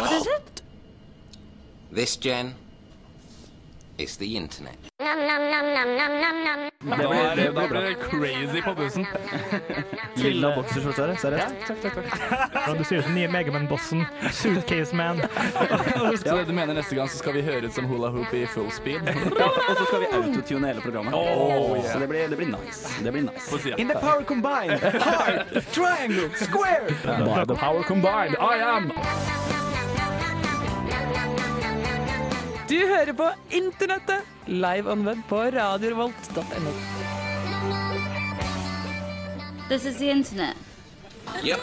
What is it? This, Jen, is the internet. Det, blir det crazy på bussen. Lilla bokserskjorte her, seriøst? Takk, takk, takk. Ja, du ser ut som nye Megaman-bossen. Suitcase Man. Så du mener neste gang så skal vi høre ut som hula hoop i full speed? Og så skal vi autotune hele programmet. Oh, yeah. Så det blir, det blir nice. Det blir nice. In the power combined, hard, triangle, square. By the power combined, I am Du hører på Internettet, live on web på radiorevolt.no. This is the internet. Yep.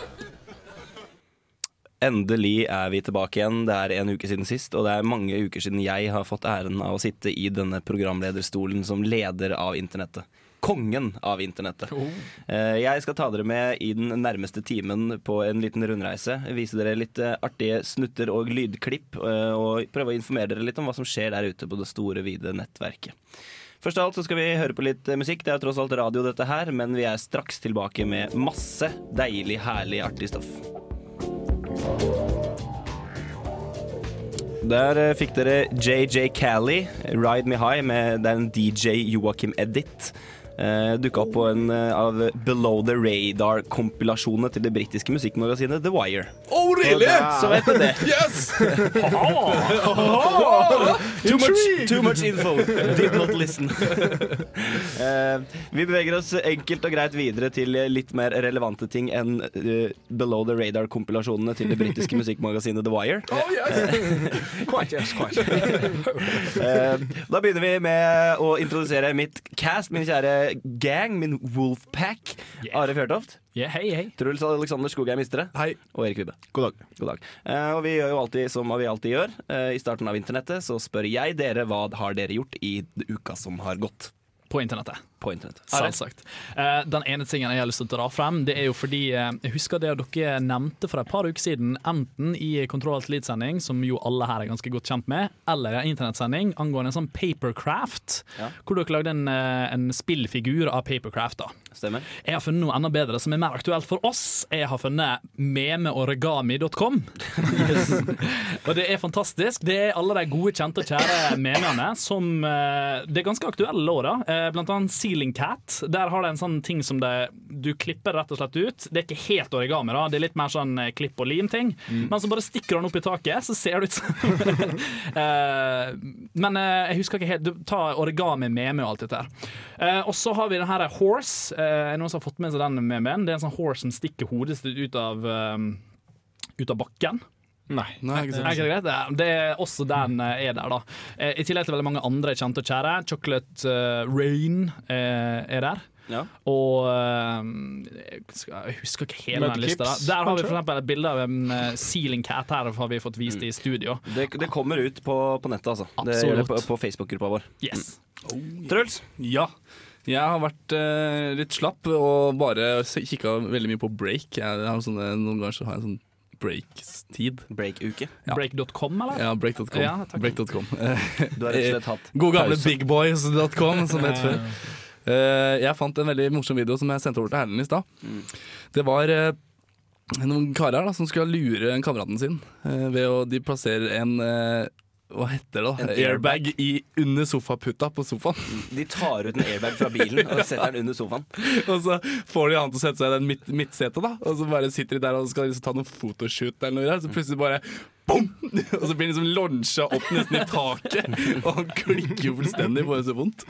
Endelig er vi tilbake igjen. Det er en uke siden sist, og det er mange uker siden jeg har fått æren av å sitte i denne programlederstolen som leder av internettet. Kongen av internettet. Oh. Jeg skal ta dere med i den nærmeste timen på en liten rundreise. Vise dere litt eh, artige snutter og lydklipp, eh, og prøve å informere dere litt om hva som skjer der ute på det store, vide nettverket. Først av alt så skal vi høre på litt eh, musikk. Det er tross alt radio, dette her, men vi er straks tilbake med masse deilig, herlig, artig stoff. Der eh, fikk dere JJ Cali, 'Ride Me High', med det er en DJ Joakim Edit. Uh, Dukka opp på en eh, av Below the Radar-kompilasjonene til det britiske musikkmagasinet The Wire. Oh, really? Så vet du det. Yes! Too much, too much info. Did not listen. Eh, vi beveger oss enkelt og greit videre til litt mer relevante ting enn uh, Below the Radar-kompilasjonene til det britiske musikkmagasinet The Wire. Oh, yes. Quite, yes, quite. Eh, da begynner vi med å introdusere mitt cast, min kjære gang, min Wolfpack. Are Fjørtoft, Yeah, hei, hei. Truls Alexander Skogheim Mistre Hei. og Erik Vibbe. God dag. God dag. Eh, og vi gjør jo alltid som vi alltid gjør. Eh, I starten av internettet så spør jeg dere hva har dere gjort i uka som har gått På internettet. På internett. Selvsagt. Uh, den ene tingen jeg har lyst til å dra frem, det er jo fordi uh, jeg husker det dere nevnte for et par uker siden, enten i Kontroll alt sending som jo alle her er ganske godt kjent med, eller en internettsending angående en sånn Papercraft, Ja. hvor dere lagde en, uh, en spillfigur av Papercraft. da. Stemmer? Jeg har funnet noe enda bedre som er mer aktuelt for oss. Jeg har funnet memeorigami.com. og det er fantastisk. Det er alle de gode, kjente og kjære memene som eh, Det er ganske aktuelle år, da. Eh, blant annet Ceiling Cat. Der har det en sånn ting som det, du klipper rett og slett ut. Det er ikke helt origami, da. Det er litt mer sånn eh, klipp og lim-ting. Men så bare stikker den opp i taket, så ser det ut som Eh, Men eh, jeg husker ikke helt. Du tar origami, meme og alt dette her. Og så har vi den her horse. Er det noen som har fått med seg den memen? Det er en sånn horse som stikker hodet sitt ut av ut av bakken. Nei, ikke Er ikke det greit? Det er- Det er også den eh, er der, da. Eh, I tillegg til veldig mange andre kjente og kjære. Chocolate eh, Rain er der. Ja. Og jeg husker ikke hele den lista. Der. der har vi eksempel et bilde av en ceiling cat her, har vi fått vist i studio. Det, det kommer ut på, på nettet, altså. Det Absolutt. gjør det på, på Facebook-gruppa vår. Yes. Truls? Ja. Jeg har vært eh, litt slapp og bare kikka veldig mye på break. Jeg har sånne, noen ganger så har jeg en sånn break-tid. Break-uke. Ja. Break.com, eller? Ja, break.com. Ja, break Du har rett og slett hatt God gamle bigboys.com, som det het før. Eh, jeg fant en veldig morsom video som jeg sendte over til Erlend i stad. Mm. Det var eh, noen karer da, som skulle lure kameraten sin eh, ved å de plasserer en eh, hva heter det da? En airbag i, under sofaputa på sofaen. De tar ut en airbag fra bilen og setter den under sofaen. og så får de han til å sette seg i den midt, midtsetet, da. Og så bare sitter de der og skal liksom ta noen fotoshoot eller noe. Der, så plutselig bare bom! Og så blir han liksom launcha opp nesten i taket. Og han klikker jo fullstendig, får så vondt.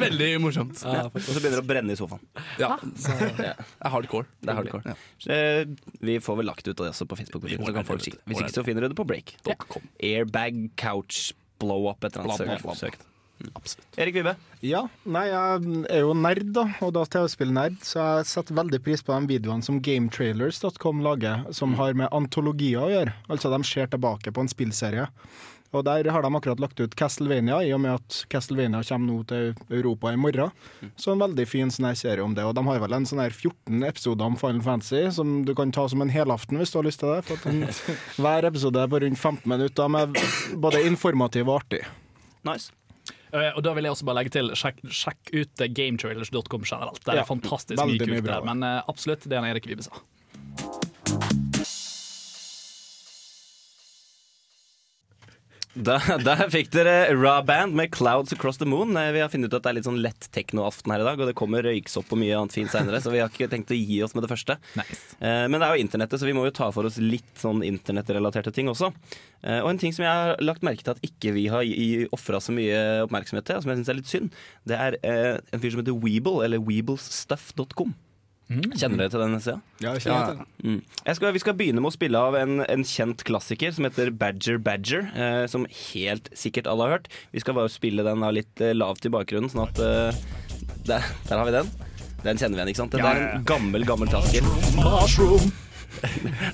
Veldig morsomt. Og så begynner det å brenne i sofaen. Ja, så det er hardcore. Det er hardcore. Ja. Eh, Vi får vel lagt ut det også på Facebook. Hvis ikke så finner du det på break.com Airbag couch blow up et eller annet. Søkt. Absolutt. Erik Vibe. Ja, nei, jeg er jo nerd, da, og da TV-spillnerd, så jeg setter veldig pris på de videoene som gametrailers.com lager, som har med antologier å gjøre. Altså de ser tilbake på en spillserie. Og der har de akkurat lagt ut Castlevania, i og med at Castlevania kommer nå til Europa i morgen. Så en veldig fin sånn her serie om det. Og de har vel en sånn her 14 episoder om Final Fantasy, som du kan ta som en helaften hvis du har lyst til det. For at den, hver episode er på rundt 15 minutter, med både informativ og artig. Nice. Eh, Og da vil jeg også bare legge til sjekk, sjekk ut eh, gametrailers.com generelt. Det er Ja, fantastisk mye kult der. Men eh, absolutt det han Erik Vibe sa. Da, der fikk dere Raw Band med 'Clouds Across the Moon'. Eh, Vi har funnet ut at det er litt sånn lett teknoaften her i dag, og det kommer røyksopp og mye annet fint seinere, så vi har ikke tenkt å gi oss med det første. Nice. Eh, Men det er jo internettet, så vi må jo ta for oss litt sånn internettrelaterte ting også. Eh, Og en ting som jeg har lagt merke til at ikke vi har ofra så mye oppmerksomhet til, og som jeg syns er litt synd, det er en fyr som heter Weeble, eller weeblesstuff.com. Kjenner dere til den sida? Ja, jeg kjenner til den. Mm. Skal, vi skal begynne med å spille av en, en kjent klassiker som heter Badger Badger. Eh, som helt sikkert alle har hørt. Vi skal bare spille den av litt eh, lavt i bakgrunnen, sånn at eh, der, der har vi den. Den kjenner vi igjen, ikke sant? Det Ja, er ja, er en gammel, gammel klassiker.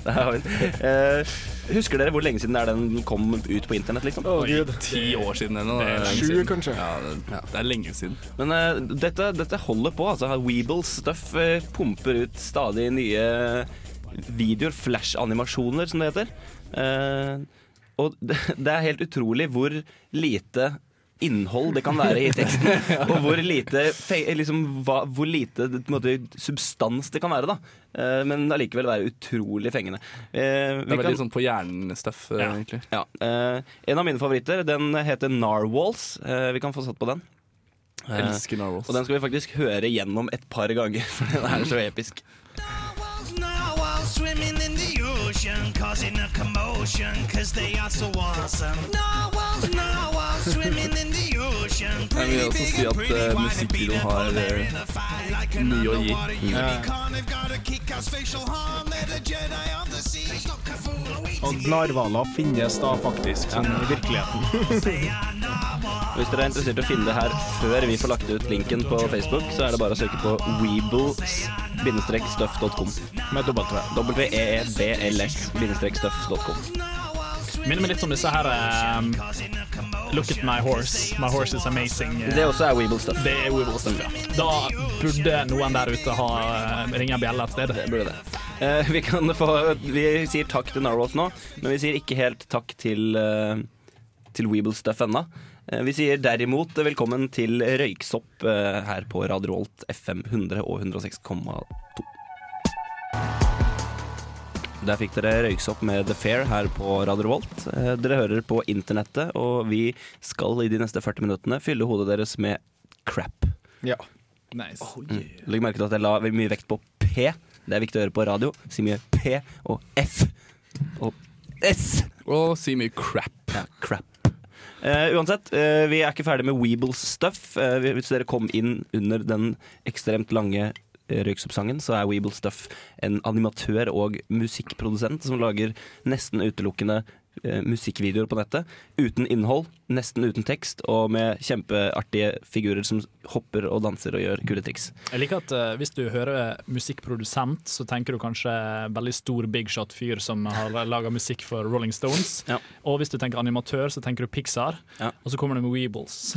Der har vi den. Eh, husker dere hvor lenge siden det er den kom ut på internett? liksom? Å, gud. Ti år siden eller noe. Det er lenge Sju, siden. kanskje. Ja, det, det er lenge siden. Men eh, dette, dette holder på. altså Weebles Stuff eh, pumper ut stadig nye videoer, flash-animasjoner som det heter. Eh, og det, det er helt utrolig hvor lite innhold det kan være i teksten, og hvor lite, fe- liksom, hva, hvor lite på en måte, substans det kan være. da Eh, Men allikevel være utrolig fengende. Eh, Det er kan- veldig sånn på hjernen-stuff, eh, Ja. egentlig. ja, eh, En av mine favoritter Den heter Narwhals. Eh, vi kan få satt på den. Jeg Elsker Narwhals. og den skal vi faktisk høre gjennom et par ganger, for den er så episk. Narwhals, narwhals in the ocean, causing a commotion, cause they are so awesome. Narwhals, narwhals swimming in the ocean, Jeg vil pretty også big si and at pretty eh, wide and musikkvideoen beat har up there eh, in a fight like mye å gi. underwater unicorn. They've got Og narhvaler finnes da faktisk enn i virkeligheten. Hvis dere er interessert i å finne det her før vi får lagt ut linken på Facebook, så er det bare å søke på weebles-stuff.com. Med W. E W-E-E-B-L-S-stuff.com. Minner meg litt om disse her um, Look at my horse. My horse is amazing. Det også er Weeble Stuff. Det er Weeble Stuff, ja. Da burde noen der ute ha uh, ringe en bjelle et sted. Det burde det. Uh, vi, kan få, vi sier takk til Narwhals nå, men vi sier ikke helt takk til, uh, til Weeble Stuff ennå. Eh, vi sier derimot velkommen til Røyksopp her på Radio Rolt FM 100 og 106,2. Der fikk dere Røyksopp med The Fair her på Radio Revolt. Eh, Dere hører på internettet, og vi skal i de neste 40 minuttene fylle hodet deres med crap. Ja. Nice. Legg merke til at jeg la mye vekt på P. Det er viktig å høre på radio. Si mye P og F og S. Og si mye crap. Ja, crap. Uh, uansett, uh, vi er ikke ferdig med Weebles stuff. Uh, hvis dere kom inn under den ekstremt lange Røyksopp-sangen, så er Weeble Stuff en animatør og musikkprodusent som lager nesten utelukkende musikkvideoer på nettet. Uten innhold, nesten uten tekst, og med kjempeartige figurer som hopper og danser og gjør kule triks. Jeg liker at uh, hvis du hører musikkprodusent, så tenker du kanskje veldig stor big shot-fyr som har laga musikk for Rolling Stones. Ja. Og hvis du tenker animatør, så tenker du Pixar. Ja. Og så kommer du med Weebles.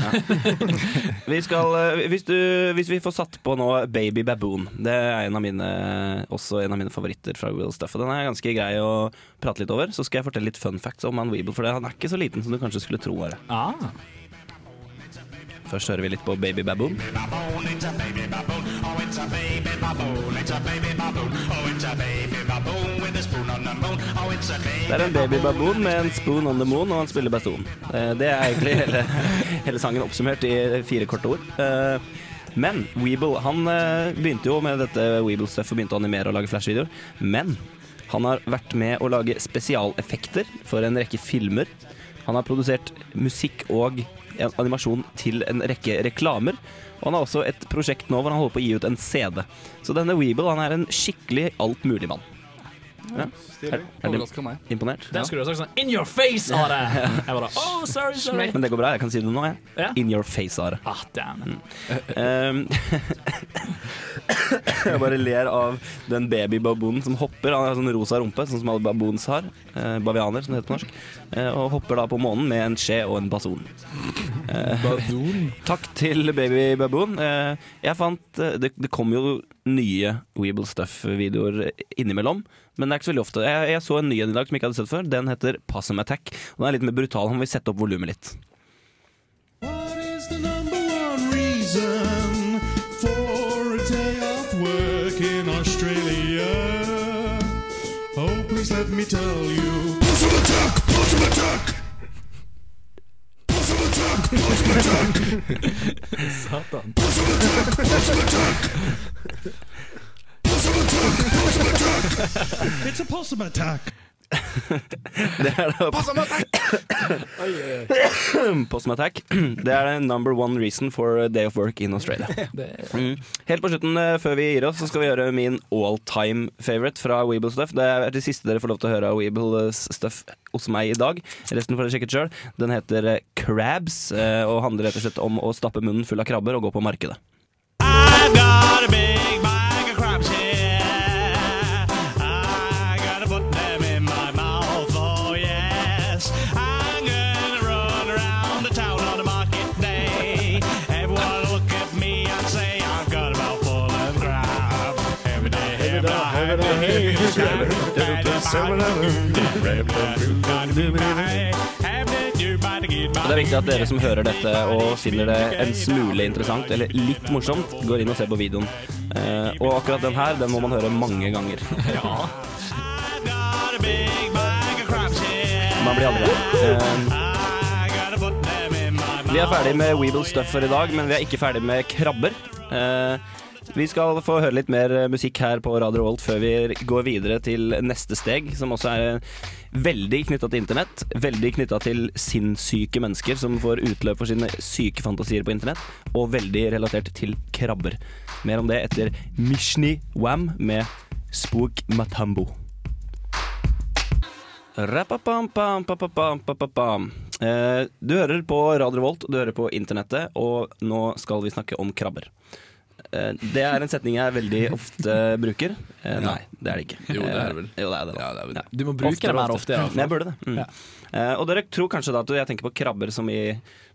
Vi skal, uh, hvis, du, hvis vi får satt på nå Baby Baboon Det er en av mine, også en av mine favoritter fra Will Stuff. Og Den er ganske grei å prate litt over. Så skal jeg fortelle litt fun facts om Man Weeble, for det- han er ikke så liten som du kanskje skulle tro. Are. Ah, Først hører vi litt på Baby Baboon. Det er en baby baboon med en spoon on the moon, og han spiller baston. Eh, Det er egentlig hele, hele sangen oppsummert i fire korte ord. Eh, Men Weeble han eh, begynte jo med dette Weeble-stuff og begynte å animere og lage flashvideoer. Men han har vært med å lage spesialeffekter for en rekke filmer. Han har produsert musikk og animasjon til en rekke reklamer. Og han har også et prosjekt nå hvor han holder på å gi ut en CD. Så denne Weeble han er en skikkelig altmuligmann. Ja. Er, er meg. imponert? Den skulle du ha sagt sånn In your face, Are! Jeg bare Oh, sorry, sorry. Men det går bra, jeg kan si det nå, jeg. Ja. In your face, Are. Ah, damn. Um, jeg bare ler av den babybaboonen som hopper. Han har sånn rosa rumpe, sånn som alle baboons har. Eh, bavianer, som det heter på norsk. Eh, og hopper da på månen med en skje og en bason. Eh, takk til baby baboon. Eh, jeg fant eh, det, det kom jo nye Weeble Stuff-videoer innimellom. Men det er ikke så veldig ofte. Jeg, jeg så en ny en i dag som jeg ikke hadde sett før. Den heter Possum Attack. Og den er litt mer brutal. Han vil sette opp volumet litt. What is the number one reason for a day off work in Australia? Oh, please let me tell you. Possum attack! Possum attack! Satan. It's a possum attack. Det er da Possum Attack. Det er the number one reason for a day of work in Australia. Mm. Helt på slutten, eh, før vi gir oss, så skal vi gjøre min all time favorite fra Weeble Stuff. Det er det siste dere får lov til å høre av Weeble Stuff hos meg i dag. Resten får dere sjekke sjøl. Den heter eh, Crabs eh, og handler rett og slett om å stappe munnen full av krabber og gå på markedet. I've got a Og Det er viktig at dere som hører dette og finner det en smule interessant eller litt morsomt, går inn og ser på videoen. Eh, og akkurat den her, den må man høre mange ganger. Man blir aldri lei. Eh, vi er ferdig med Weeble Stuff for i dag, men vi er ikke ferdig med krabber. Eh, vi skal få høre litt mer musikk her på Radio Volt før vi går videre til neste steg, som også er veldig knytta til internett. Veldig knytta til sinnssyke mennesker som får utløp for sine syke fantasier på internett. Og veldig relatert til krabber. Mer om det etter Mishni Wam med Spook Matambo. Eh, Du hører på Radio Volt, du hører på internettet, og nå skal vi snakke om krabber. Eh, Det er en setning jeg veldig ofte bruker. Eh, Nei, det er det ikke. Jo, det er vel. Eh, Jo, det er det. da. Ja, det er vel. Du må bruke det mer ofte. ofte. jeg burde det. Mm. Ja. og dere tror kanskje da at jeg tenker på krabber som i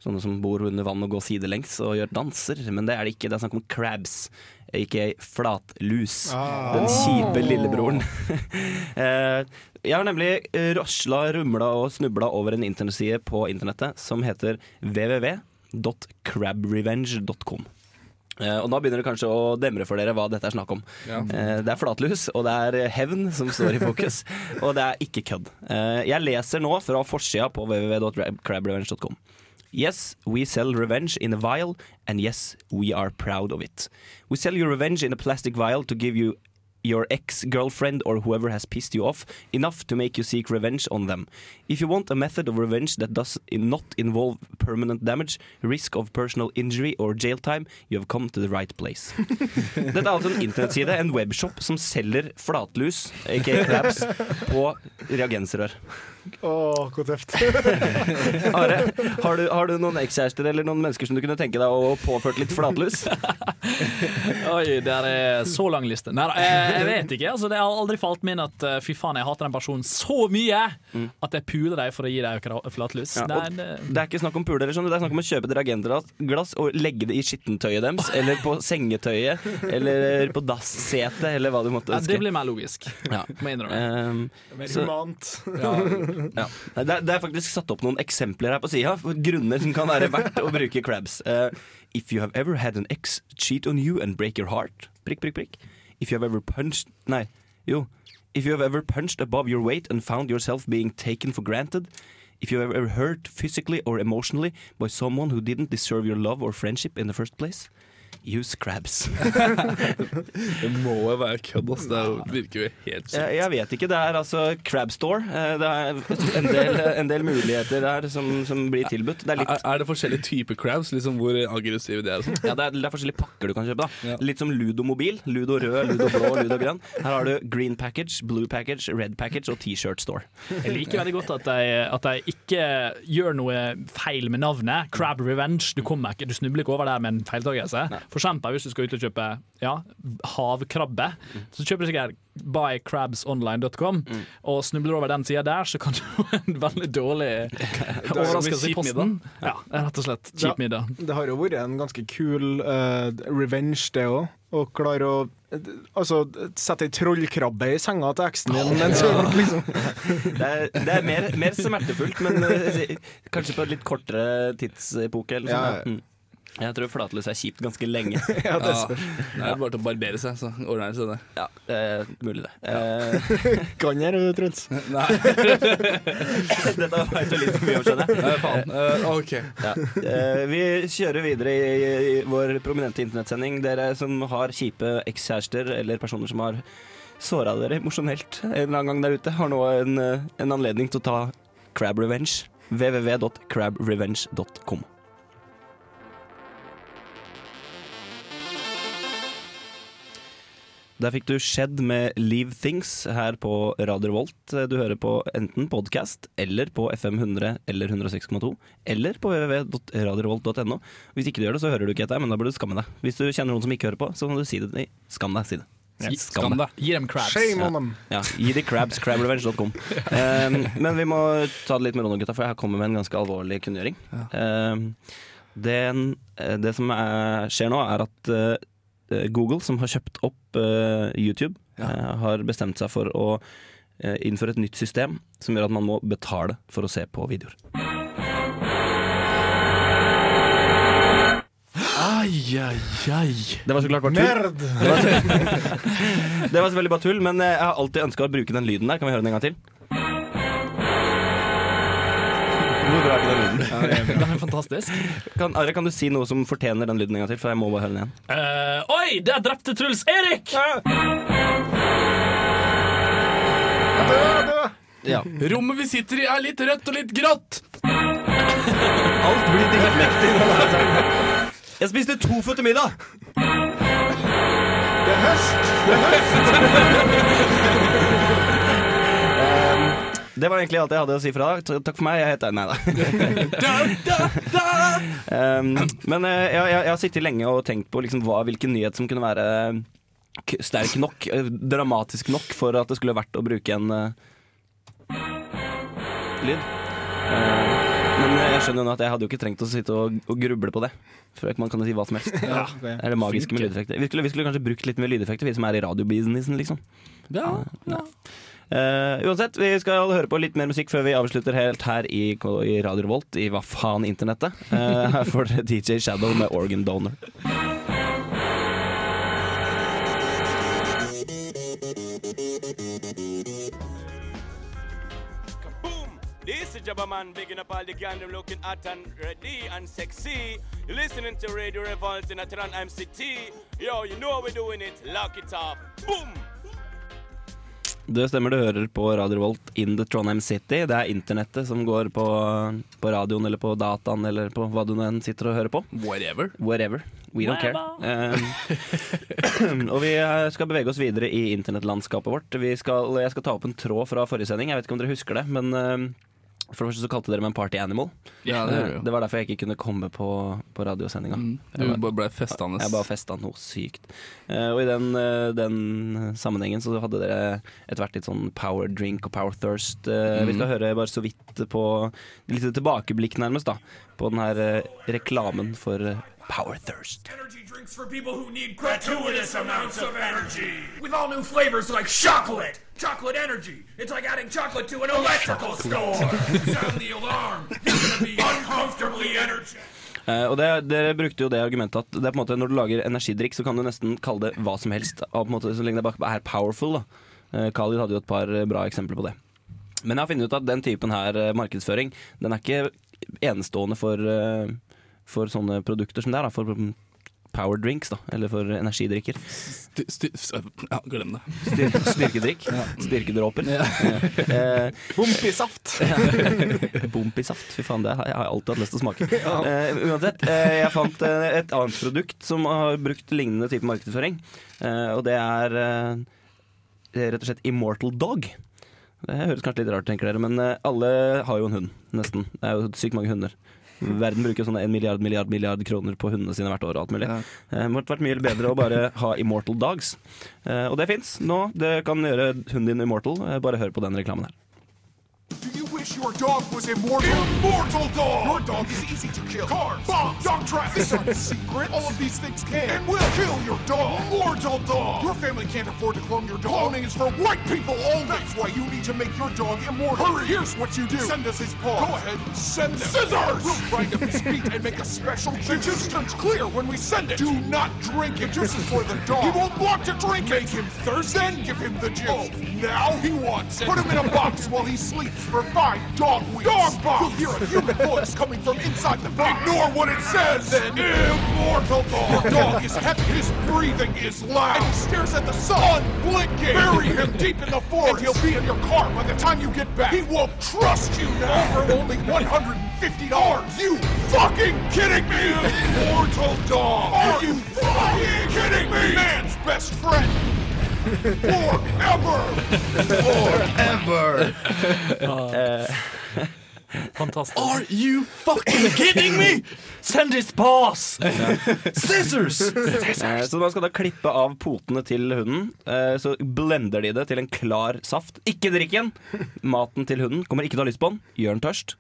sånne som bor under vann og går sidelengs og gjør danser, men det er det ikke. Det er snakk om crabs, ikke flatlus. Den kjipe lillebroren. eh, jeg har nemlig rasla, rumla og snubla over en internettside på internettet som heter www.crabrevenge.com. Eh, og Nå begynner det kanskje å demre for dere hva dette er snakk om. Ja. Eh, det er flatlus, og det er hevn som står i fokus. og det er ikke kødd. Eh, jeg leser nå fra forsida på www.crabrevenge.com. Yes, we sell revenge in a vial, and yes, we are proud of it. We sell your revenge in a plastic vial to give you your ex-girlfriend or whoever has pissed you off enough to make you seek revenge on them. If you want a method of revenge that does not involve permanent damage, risk of personal injury or jail time, you have come to the right place. Dette er altså en internettside, en webshop, som selger flatlus, aka crabs, på reagensrør. Å, hvor tøft. Are, har du, har du noen ekskjærester eller noen mennesker som du kunne tenke deg å påført litt flatlus? Oi, det er så lang liste. Nei, jeg, vet ikke. Altså, det har aldri falt meg inn at eh, fy faen, jeg hater den personen så mye at jeg puler deg for å gi deg flatlus. Ja, det, og det, det er ikke snakk om puler, sånn, det er snakk om å kjøpe et reagentglass og legge det i skittentøyet deres, eller på sengetøyet, eller på dassetet, eller hva du måtte ja, det blir mer logisk, Ja. må jeg innrømme. Um, Mer så- humant. ja. Nei, det, er, det er faktisk satt opp noen eksempler her på sida, grunner som kan være verdt å bruke crabs. Uh, if you have ever had an ex cheat on you and break your heart Prikk, prikk, prikk. If you have ever punched Nei, jo. If you have ever punched above your weight and found yourself being taken for granted. If you have ever hurt physically or emotionally by someone who didn't deserve your love or friendship in the first place. Use crabs. Det må jo være kødd, altså. Det er virker jo helt sykt. Jeg, jeg vet ikke. Det er altså Crab Store. Eh, Det er en del, en del muligheter der som, som blir tilbudt. Det er litt Er, er det forskjellige typer crabs? Liksom Hvor aggressive de er? sånn? Ja, det er, det er forskjellige pakker du kan kjøpe. da Ja. Litt som ludomobil. Ludo rød, Ludo blå, Ludo grønn. Her har du green package, blue package, red package og T-shirt store. Jeg liker veldig godt at de, at de ikke gjør noe feil med navnet. Crab Revenge. Du, kommer ikke, du snubler ikke over der med en feiltagelse. For eksempel hvis du skal ut og kjøpe ja, havkrabbe, så kjøper du sikkert buycrabsonline.com, og snubler over den sida der, så kan du få en veldig dårlig overraskelse i posten. Ja, rett og slett. Ja. Kjip middag. Det har jo vært en ganske kul uh, revenge, det òg. Å klare å Altså, sette ei trollkrabbe i senga til eksen din, men så liksom Det er, det er mer, mer smertefullt, men eh, kanskje på en litt kortere tidsepoke. Eller Ja, sånn, ja. Jeg tror flatlus er kjipt ganske lenge. Ja, det Ja, spørs. det er bare til å barbere seg, så ordner det seg det. Ja, eh, mulig det. Ja. Kan jeg, det, Truls. Nei, dette veit du litt for mye om, skjønner jeg. nei, faen. Eh, OK. Ja. Eh, vi kjører videre i, i vår prominente internettsending. Dere som har kjipe ekskjærester eller personer som har såra dere emosjonelt en eller annen gang der ute, har nå en, eh, en anledning til å ta crab revenge. www.crabrevenge.com. Der fikk du Skjedd med Leave Things her på Radio Volt. Du hører på enten podkast eller på FM 100 eller 106,2 eller på www.radiovolt.no. Hvis ikke du gjør det, så hører du ikke dette, men da burde du skamme deg. Hvis du kjenner noen som ikke hører på, så kan du si det. Nei, skam deg, si det. Skam deg. Gi dem crabs. Shame on them. Ja, gi de crabs, crabrevenge.com. Um, men vi må ta det litt med ro nå, gutta, for jeg kommer med en ganske alvorlig kunngjøring. Um, den, eh, det som er, skjer nå, er at eh, Google, som har kjøpt opp eh, YouTube, eh, har bestemt seg for å eh, innføre et nytt system som gjør at man må betale for å se på videoer. Ai, ai, ai. Det var så klart bare tull. Nerd! Det var selvfølgelig bare tull, men eh, jeg har alltid ønska å bruke den lyden der. Kan vi høre den en gang til? Hvor bra er ikke den lyden? Den er fantastisk. Kan, Are, kan du si noe som fortjener den lyden en gang til? For jeg må bare høre den igjen. Uh, oi, der drepte Truls Erik! Død! Ja. Rommet vi sitter i er litt rødt og litt grått. Alt blir dritmektig. Jeg spiste tofu til middag! Det er høst! Det var egentlig alt jeg hadde å si for i dag. Takk for meg. Jeg heter Nei da. Um, men eh, jeg, jeg, jeg har sittet lenge og tenkt på liksom hva, hvilken nyhet som kunne være sterk nok, eh, dramatisk nok, for at det skulle vært å bruke en uh, lyd. Eh, men jeg skjønner jo nå at jeg hadde jo ikke trengt å sitte og, og gruble på det. For man kan jo si hva som helst. Ja, Det er det magiske med lydeffekter. Vi skulle, vi skulle kanskje brukt litt mer lydeffekter, vi som er i radiobusinessen, liksom. Ja, Ja, Eh, uansett, vi skal høre på litt mer musikk før vi avslutter helt her i, i Radio Revolt, i hva faen internettet. Uh, her får dere DJ Shadow med Organ Donor. This is Jabba Man, bigging up all the gang, them looking hot and ready and sexy. Listening to Radio Revolt in Atran MCT. Yo, you know how we're doing it. Lock it up. Boom! Det stemmer, du hører på Radio Revolt in the Trondheim City. Det er internettet som går på, på radioen eller på dataen eller på hva du nå enn sitter og hører på. whatever. Whatever. We don't care. Um, og vi eh, skal bevege oss videre i internettlandskapet vårt. Vi skal, jeg skal ta opp en tråd fra forrige sending. Jeg vet ikke om dere husker det, men um, for det første så kalte dere meg en party animal. Ja, det det, det var derfor jeg ikke kunne komme på, på radiosendinga. Du bare ble festende. Jeg bare festa noe sykt. Uh, og i den, uh, den sammenhengen så hadde dere etter hvert litt sånn power drink og power thirst. Eh, Vi skal høre bare så vidt på litt tilbakeblikk, nærmest, da. På den her eh, reklamen for eh, power thirst. Energy drinks for people who need gratuitous amounts of energy. With all new flavors like chocolate. Chocolate energy. It's like adding chocolate to an electrical store. Sound the alarm. You're gonna be uncomfortably energetic. Eh, og det, Dere brukte jo det argumentet at det er på en måte når du lager energidrikk, så kan du nesten kalle det hva som helst. Og på en måte, så lenge det bare er powerful. da. Eh, Khalid hadde jo et par eh, bra eksempler på det. Men jeg har funnet ut at den typen her eh, markedsføring Den er ikke enestående for, eh, for sånne produkter som det er. Da, for power drinks, da, eller for energidrikker. Sti- sti- ja, glem det. Styr, styrkedrikk. Styrkedråper. Eh, Bompisaft! Bompisaft, fy faen, det har jeg alltid hatt lyst til å smake. Eh, uansett, eh, jeg fant eh, et annet produkt som har brukt lignende type markedsføring. Eh, og det er eh, rett og slett Immortal Dog. Det høres kanskje litt rart, tenker dere, men alle har jo en hund, nesten. Det er jo sykt mange hunder. Verden bruker sånne en milliard, milliard, milliard kroner på hundene sine hvert år og alt mulig. Ja. Eh, Det måtte vært mye bedre å bare ha Immortal Dogs. Eh, Og det fins nå. Det kan gjøre hunden din immortal. Eh, Bare hør på den reklamen her. Do you wish your dog was immortal? Immortal dog! Your dog is easy to kill. Cars, bombs, dog traps. These aren't secret. All of these things can and will kill your dog. Immortal dog! Your family can't afford to clone your dog. Cloning is for white people only. That's why you need to make your dog immortal. Hurry! Here's what you do. Send us his paw. Go ahead. Send them. Scissors! We'll grind up his feet and make a special juice. The juice turns clear when we send it. Do not drink it. Juice is for the dog. Want to drink it. Make him thirsty. Then give him the juice. Oh, now he wants it. Put him in a box while he sleeps for five dog weeks. Dog box! You'll hear a human voice coming from inside the box. Ignore what it says. Then immortal dog. Your dog is heavy. His breathing is loud. And he stares at the sun, unblinking. Bury him deep in the forest. And he'll be in your car by the time you get back. He won't trust you now. For only $150. You fucking kidding me? Immortal dog. Are you fucking kidding me? Man's best friend. Forever! Forever! Fantastisk. Are you fucking kidding me? Send his paws! Scissors! Scissors! Så man skal da klippe av potene til hunden. eh, Så blender de det til en klar saft. Ikke drikk den! Maten til hunden kommer ikke til å ha lyst på den. Gjør den tørst.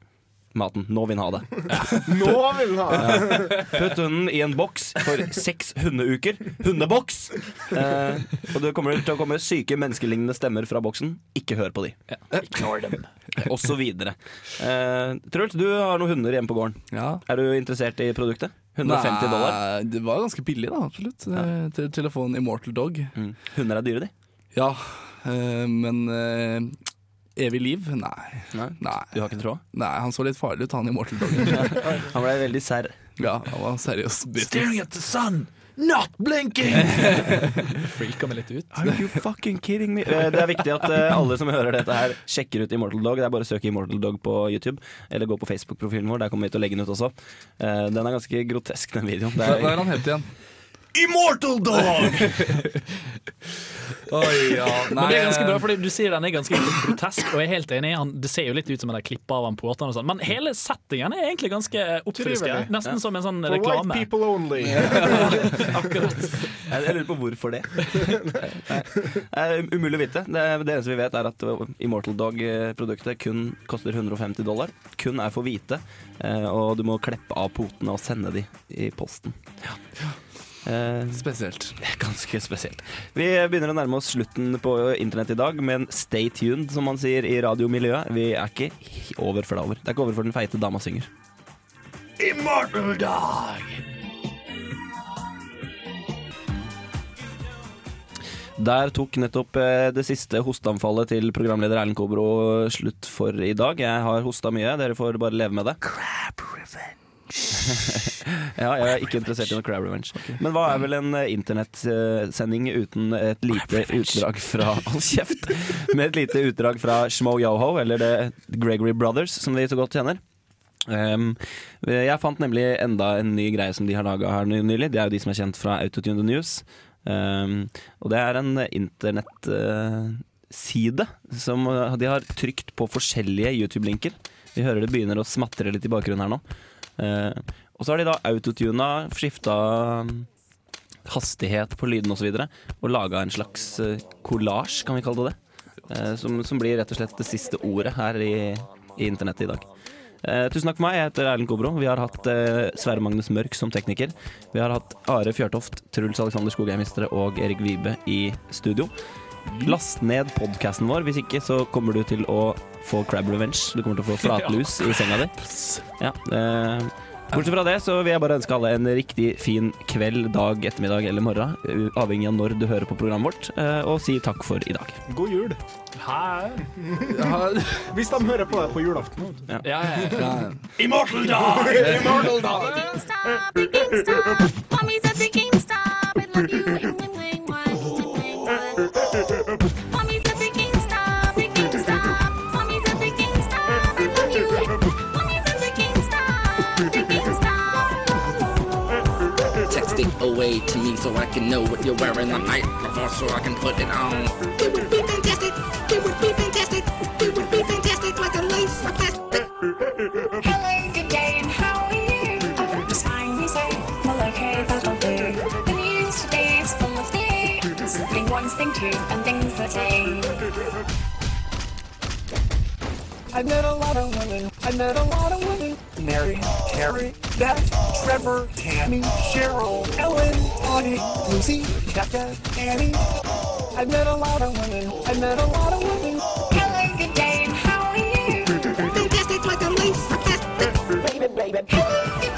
Maten. Nå vil han ha det. Nå vil han ha det! Putt hunden i en boks for seks hundeuker. Hundeboks! Eh, og det kommer til å komme syke menneskelignende stemmer fra boksen. Ikke hør på de. Og så videre. Eh, Truls, du har noen hunder hjemme på gården. Ja. Er du interessert i produktet? 150 dollar. Nei, det var ganske billig, da. Absolutt. Eh, Til en Immortal Dog. Mm. Hunder er dyre, de. Ja, eh, men eh, evig liv? Nei. Nei. Nei. Du har ikke tråd? Nei, han så litt farlig ut, han i Mortal Dog. Han ble veldig serr. ja, han var seriøs Staring at the sun, not blinking! Freaka meg litt ut. Are you fucking kidding me? Eh, Det er viktig at eh, alle som hører dette her, sjekker ut Immortal Dog. Det er bare å søke Immortal Dog på YouTube, eller gå på Facebook-profilen vår. Der kommer vi til å legge den ut også. Eh, Den er ganske grotesk, den videoen. Det Hva hva er, er han helt igjen? Immortal Dog! Oi, ja. Men det er ganske bra, fordi du sier den er ganske grotesk, og jeg er helt enig. Han, det ser jo litt ut som en klipp av han potene og sånn, men hele settingen er egentlig ganske oppfriskende. Nesten Nesten som en sånn For white people only. Akkurat. Jeg jeg lurer på hvorfor det. Nei, Det er umulig å vite. Det, det eneste vi vet, er at Immortal Dog-produktet kun koster 150 dollar. Kun er for hvite, eh, og du må kleppe av potene og sende de i posten. Ja. Eh, Spesielt. Ganske spesielt. Vi begynner å nærme oss slutten på internett i dag, men stay tuned, som man sier i radiomiljøet. Vi er ikke over før det er over. Det er ikke over før den feite dama synger. Immortal Dog! Der tok nettopp eh, det siste hosteanfallet til programleder Erlend Kobro slutt for i dag. Jeg har hosta mye, dere får bare leve med det. Crap revenge. Ja, jeg er ikke interessert i noe crab revenge. Men hva er vel en uh, internettsending uten et lite utdrag fra Hold kjeft! Med et lite utdrag fra Shmo Yoho, eller The Gregory Brothers, som vi så godt kjenner. Um, jeg fant nemlig enda en ny greie som de har laga her nylig. Det er jo de som er kjent fra Autotune the News. Um, og det er en internettside som uh, de har trykt på forskjellige YouTube-linker. Vi hører det begynner å smatre litt i bakgrunnen her nå. Uh, og så har de da autotuna, skifta um, hastighet på lyden osv. Og, så videre, og laga en slags kollasj, collage, kan vi kalle det det. Uh, som, som blir rett og slett det siste ordet her i, i internettet i dag. Eh, tusen takk for meg. Jeg heter Erlend Kobro. Vi har hatt eh, Sverre Magnus Mørk som tekniker. Vi har hatt Are Fjørtoft, Truls Alexander Skogheimmistre og Erik Vibe i studio. Last ned podkasten vår, hvis ikke så kommer du til å få crab revenge. Du kommer til å få flatlus i senga di. Ja, eh, Bortsett fra det så vil jeg bare ønske alle en riktig fin kveld, dag, ettermiddag eller morgen. Avhengig av når du hører på programmet vårt. eh, Og si takk for i dag. God jul. Hæ? Hvis de hører på deg på julaften. Ja, ja, ja. Immortal Dag! Immortal Dog! Text it away to me so I can know what you're wearing the night before so I can put it on. It would be fantastic. It would be fantastic. It would be fantastic like a lace of plastic. Hello, good day, and how are you? Oh, just fine, you say. Well, okay, that'll do. The news today is full of things. Thing ones, thing twos, and things that say. I met a lot of women. I met a lot of women. Mary, Carrie, Beth, Trevor, Tammy, Cheryl, Ellen, Bonnie, Lucy, Becca, Annie. I met a lot of women. I met a lot of women. Hello, good day, and how are you? Fantastic like a lace. Fantastic. Baby, baby. Hello, good